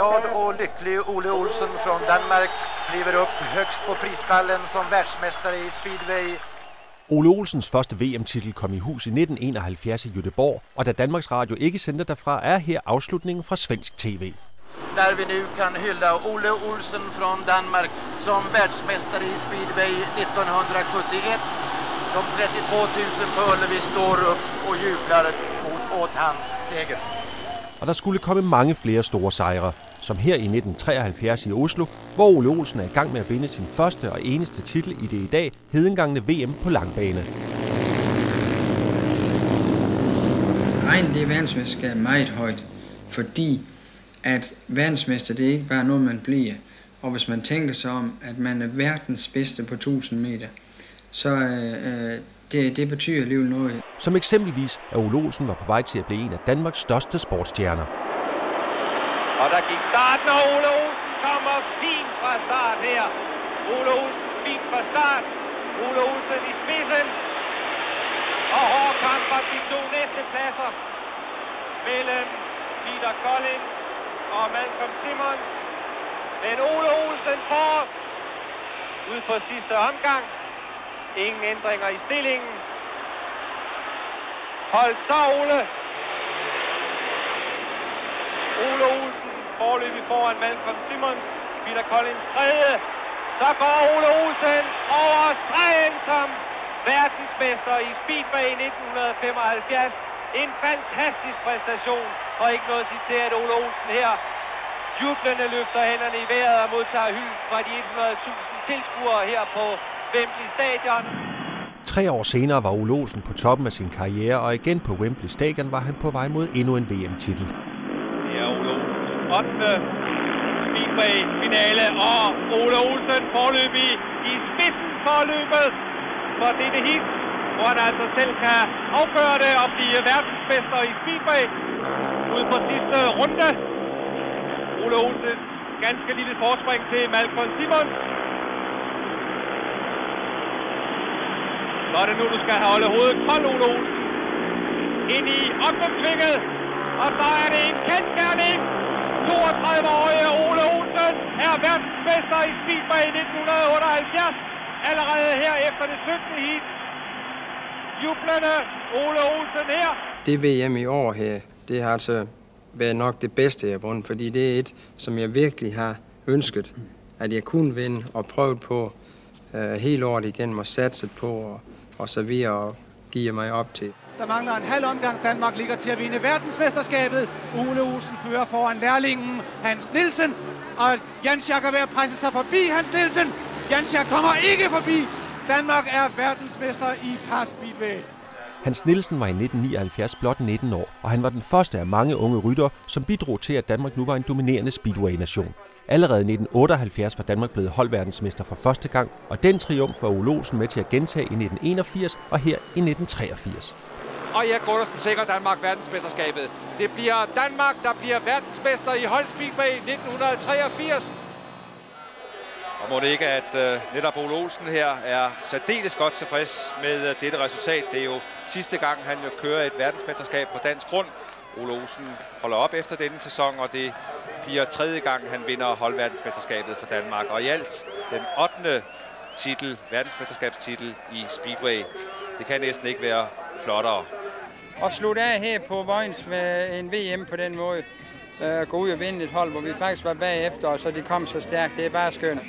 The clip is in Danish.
Glad och lycklig Ole Olsen från Danmark kliver upp högst på prispallen som världsmästare i speedway. Ole Olsens første VM-titel kom i hus i 1971 i Göteborg, og da Danmarks Radio ikke sendte derfra, er her afslutningen fra svensk tv. Där vi nu kan hylla Ole Olsen från Danmark som världsmästare i speedway 1971. De 32 000 på Ullevi står upp och jublar mot, åt hans seger. Og der skulle komme mange flere store sejre, som her i 1973 i Oslo, hvor Ole Olsen er i gang med at vinde sin første og eneste titel i det i dag hedengangne VM på langbane. Egen det verdensmesterskab er meget højt, fordi at verdensmester, det er ikke bare noget, man bliver. Og hvis man tænker sig om, at man er verdens bedste på 1000 meter, så øh, det, det betyder alligevel noget. Som eksempelvis, at Ole Olsen var på vej til at blive en af Danmarks største sportsstjerner. Og der gik starten, og Ole Olsen kommer fint fra start her. Ole Olsen fint fra start. Ole Olsen i spidsen. Og hård kamp om de to næste pladser mellem Peter Collins og Malcolm Simmons. Men Ole Olsen får ud på sidste omgang. Ingen ændringer i stillingen. Hold så, Ole. Ole Olsen forløbig foran Malcolm Simmons. Peter Collins tredje. Så går Ole Olsen over stregen som verdensmester i Speedway 1975. En fantastisk præstation, og ikke noget citeret Ole Olsen her. Jublende løfter hænderne i vejret og modtager hylden fra de 100.000 tilskuere her på Wembley Stadion. Tre år senere var Ole Olsen på toppen af sin karriere, og igen på Wembley Stadion var han på vej mod endnu en VM-titel. Det er Ole Olsens 8. Speedway-finale, og Ole Olsen forløbig i spidsen for løbet for dette hit, hvor han altså selv kan afgøre det og blive verdensmester i Speedway ude på sidste runde. Ole Olsen ganske lille forspring til Malcolm Simons. Så er det nu, du skal holde hovedet kold, Ole Olsen. Ind i opgangssvinget. Og så er det en kendskærning. 32-årige Ole Olsen er verdensmester i Speedway 1978. Allerede her efter det 17. heat. Jublende Ole Olsen her. Det VM i år her, det har altså været nok det bedste, jeg har vundet, fordi det er et, som jeg virkelig har ønsket, at jeg kunne vinde og prøvet på øh, hele året igennem og satset på og, og så videre og give mig op til. Der mangler en halv omgang. Danmark ligger til at vinde verdensmesterskabet. Ole Olsen fører foran lærlingen Hans Nielsen. Og Jens Jack er ved at presse sig forbi Hans Nielsen. Jens Jack kommer ikke forbi. Danmark er verdensmester i par speedway. Hans Nielsen var i 1979 blot 19 år, og han var den første af mange unge rytter, som bidrog til, at Danmark nu var en dominerende speedway-nation. Allerede i 1978 var Danmark blevet holdverdensmester for første gang, og den triumf var Ole Olsen med til at gentage i 1981 og her i 1983 og Erik Gundersen sikrer Danmark verdensmesterskabet. Det bliver Danmark, der bliver verdensmester i Holdspeedway 1983. Og må det ikke, at uh, netop Ole Olsen her er særdeles godt tilfreds med uh, dette resultat. Det er jo sidste gang, han jo kører et verdensmesterskab på dansk grund. Ole Olsen holder op efter denne sæson, og det bliver tredje gang, han vinder holdverdensmesterskabet for Danmark. Og i alt den 8. titel, verdensmesterskabstitel i Speedway. Det kan næsten ikke være flottere at slutte af her på Vojens med en VM på den måde. Uh, gå ud og vinde et hold, hvor vi faktisk var bagefter, og så de kom så stærkt. Det er bare skønt.